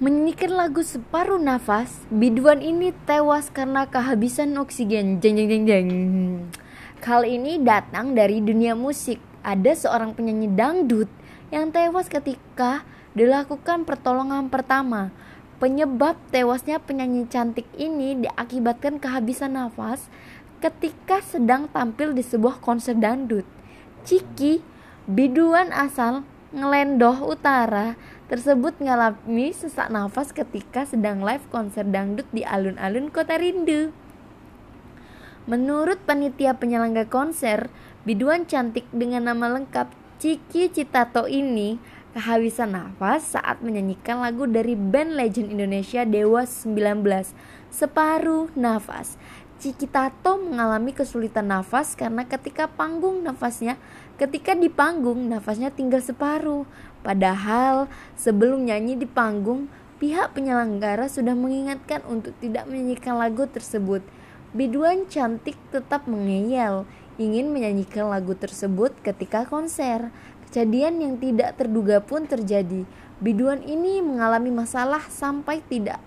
Menyanyikan lagu separuh nafas, biduan ini tewas karena kehabisan oksigen. Jeng jeng jeng jeng. Kali ini datang dari dunia musik. Ada seorang penyanyi dangdut yang tewas ketika dilakukan pertolongan pertama. Penyebab tewasnya penyanyi cantik ini diakibatkan kehabisan nafas ketika sedang tampil di sebuah konser dangdut. Ciki, biduan asal Ngelendoh Utara tersebut mengalami sesak nafas ketika sedang live konser dangdut di alun-alun kota rindu. Menurut panitia penyelenggara konser, biduan cantik dengan nama lengkap Ciki Citato ini kehabisan nafas saat menyanyikan lagu dari band legend Indonesia Dewa 19, Separuh Nafas. Ciki Tato mengalami kesulitan nafas karena ketika panggung nafasnya, ketika di panggung nafasnya tinggal separuh. Padahal sebelum nyanyi di panggung, pihak penyelenggara sudah mengingatkan untuk tidak menyanyikan lagu tersebut. Biduan cantik tetap mengeyel, ingin menyanyikan lagu tersebut ketika konser. Kejadian yang tidak terduga pun terjadi. Biduan ini mengalami masalah sampai tidak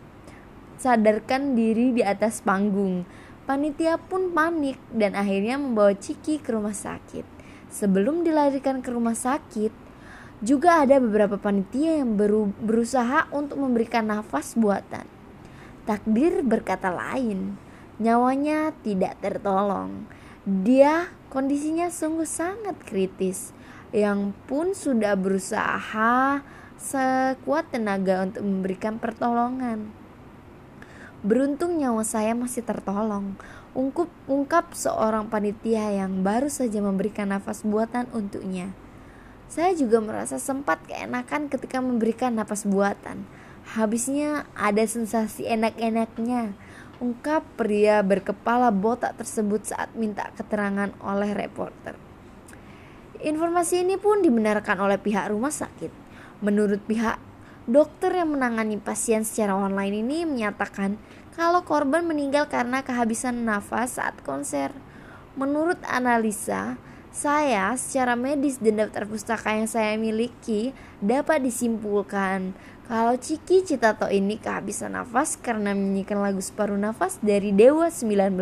sadarkan diri di atas panggung. Panitia pun panik dan akhirnya membawa Ciki ke rumah sakit. Sebelum dilarikan ke rumah sakit, juga ada beberapa panitia yang beru berusaha untuk memberikan nafas buatan. Takdir berkata lain, nyawanya tidak tertolong. Dia kondisinya sungguh sangat kritis, yang pun sudah berusaha sekuat tenaga untuk memberikan pertolongan. Beruntung nyawa saya masih tertolong. Ungkup, ungkap seorang panitia yang baru saja memberikan nafas buatan untuknya. Saya juga merasa sempat keenakan ketika memberikan nafas buatan. Habisnya ada sensasi enak-enaknya. Ungkap pria berkepala botak tersebut saat minta keterangan oleh reporter. Informasi ini pun dibenarkan oleh pihak rumah sakit. Menurut pihak Dokter yang menangani pasien secara online ini menyatakan kalau korban meninggal karena kehabisan nafas saat konser. Menurut analisa, saya secara medis dan daftar pustaka yang saya miliki dapat disimpulkan kalau Ciki Citato ini kehabisan nafas karena menyanyikan lagu separuh nafas dari Dewa 19.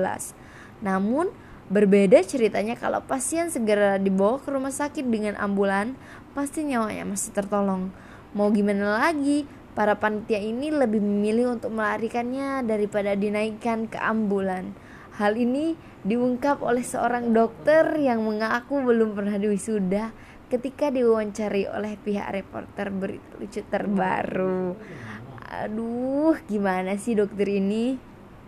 Namun, berbeda ceritanya kalau pasien segera dibawa ke rumah sakit dengan ambulan, pasti nyawanya masih tertolong. Mau gimana lagi, para panitia ini lebih memilih untuk melarikannya daripada dinaikkan ke ambulan. Hal ini diungkap oleh seorang dokter yang mengaku belum pernah diwisuda ketika diwawancari oleh pihak reporter berita lucu terbaru. Aduh, gimana sih dokter ini?